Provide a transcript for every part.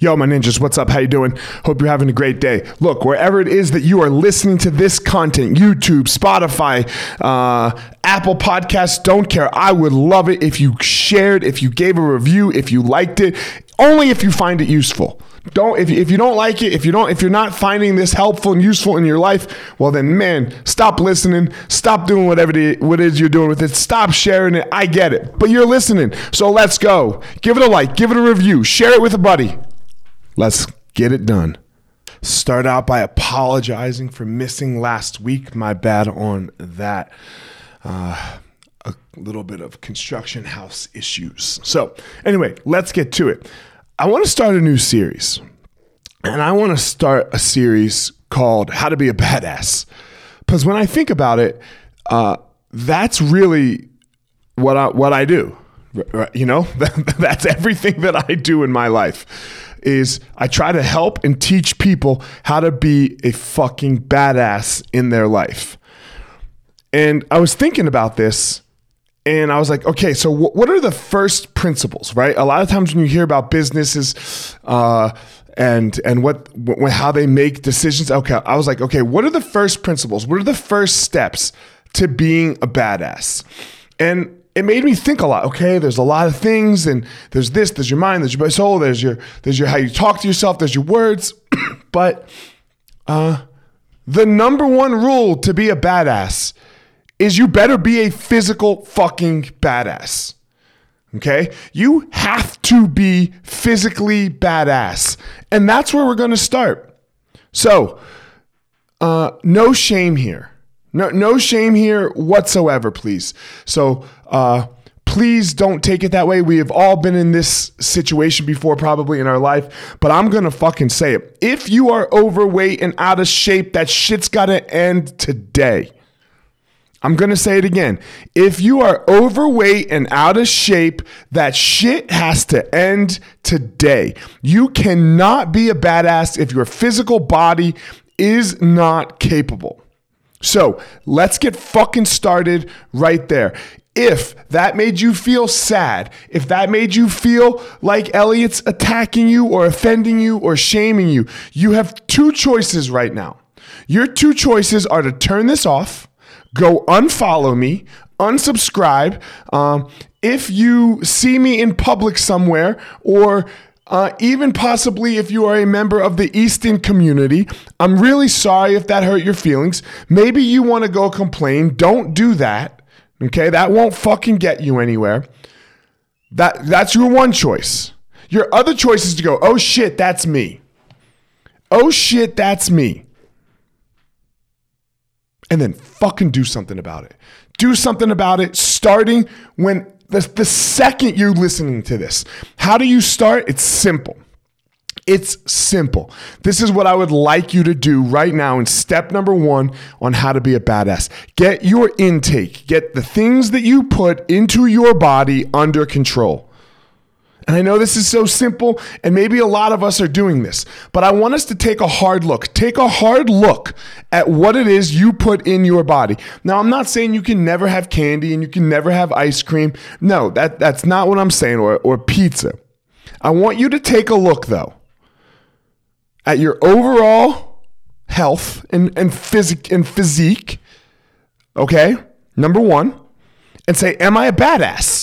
Yo, my ninjas, what's up? How you doing? Hope you're having a great day. Look, wherever it is that you are listening to this content, YouTube, Spotify, uh, Apple Podcasts, don't care. I would love it if you shared, if you gave a review, if you liked it, only if you find it useful. Don't if, if you don't like it, if you don't if you're not finding this helpful and useful in your life, well then man, stop listening, stop doing whatever it, what it is you're doing with it. Stop sharing it. I get it. But you're listening. So let's go. Give it a like, give it a review, share it with a buddy. Let's get it done. Start out by apologizing for missing last week. My bad on that. Uh, a little bit of construction house issues. So, anyway, let's get to it. I want to start a new series. And I want to start a series called How to Be a Badass. Because when I think about it, uh, that's really what I, what I do. You know, that's everything that I do in my life is I try to help and teach people how to be a fucking badass in their life. And I was thinking about this and I was like, okay, so w- what are the first principles, right? A lot of times when you hear about businesses uh, and and what, what how they make decisions, okay, I was like, okay, what are the first principles? What are the first steps to being a badass? And it made me think a lot. Okay, there's a lot of things, and there's this, there's your mind, there's your soul, there's your there's your how you talk to yourself, there's your words, but uh, the number one rule to be a badass is you better be a physical fucking badass. Okay? You have to be physically badass. And that's where we're going to start. So, uh, no shame here. No, no shame here whatsoever, please. So, uh, please don't take it that way. We have all been in this situation before, probably in our life, but I'm gonna fucking say it. If you are overweight and out of shape, that shit's gotta end today. I'm to say it again. If you are overweight and out of shape, that shit has to end today. You cannot be a badass if your physical body is not capable. So let's get fucking started right there. If that made you feel sad, if that made you feel like Elliot's attacking you or offending you or shaming you, you have two choices right now. Your two choices are to turn this off go unfollow me, unsubscribe. Um, if you see me in public somewhere, or uh, even possibly if you are a member of the Easton community, I'm really sorry if that hurt your feelings. Maybe you want to go complain. Don't do that. Okay, that won't fucking get you anywhere. That that's your one choice. Your other choice is to go, oh shit, that's me. Oh shit, that's me and then fucking do something about it. Do something about it starting when the, the second you're listening to this. How do you start? It's simple. It's simple. This is what I would like you to do right now in step number one on how to be a badass. Get your intake, get the things that you put into your body under control. And I know this is so simple, and maybe a lot of us are doing this, but I want us to take a hard look. Take a hard look at what it is you put in your body. Now, I'm not saying you can never have candy and you can never have ice cream. No, that, that's not what I'm saying, or, or pizza. I want you to take a look, though, at your overall health and, and, physic, and physique, okay? Number one, and say, Am I a badass?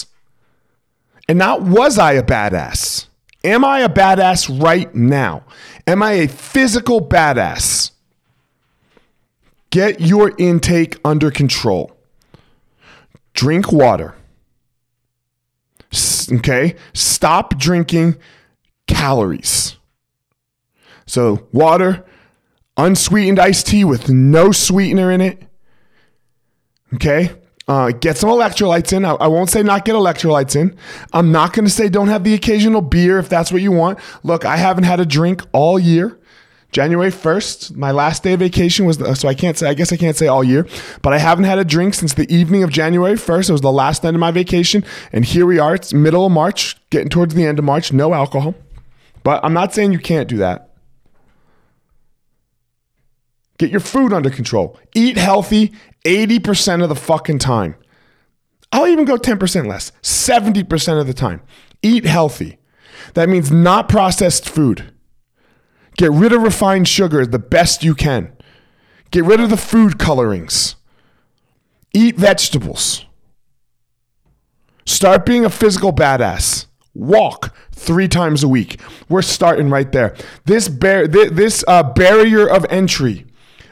And not was I a badass? Am I a badass right now? Am I a physical badass? Get your intake under control. Drink water. Okay? Stop drinking calories. So, water, unsweetened iced tea with no sweetener in it. Okay? Uh, get some electrolytes in. I, I, won't say not get electrolytes in. I'm not going to say don't have the occasional beer if that's what you want. Look, I haven't had a drink all year. January 1st, my last day of vacation was, the, so I can't say, I guess I can't say all year, but I haven't had a drink since the evening of January 1st. It was the last night of my vacation. And here we are. It's middle of March, getting towards the end of March, no alcohol. But I'm not saying you can't do that. Get your food under control. Eat healthy 80% of the fucking time. I'll even go 10% less, 70% of the time. Eat healthy. That means not processed food. Get rid of refined sugar the best you can. Get rid of the food colorings. Eat vegetables. Start being a physical badass. Walk three times a week. We're starting right there. This bar- this uh, barrier of entry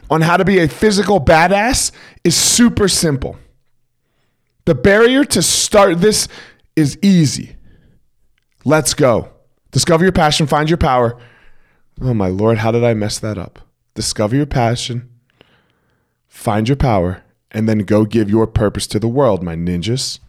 on how to be a physical badass is super simple. The barrier to start this is easy. Let's go. Discover your passion, find your power. Oh my lord, how did I mess that up? Discover your passion, find your power, and then go give your purpose to the world, my ninjas.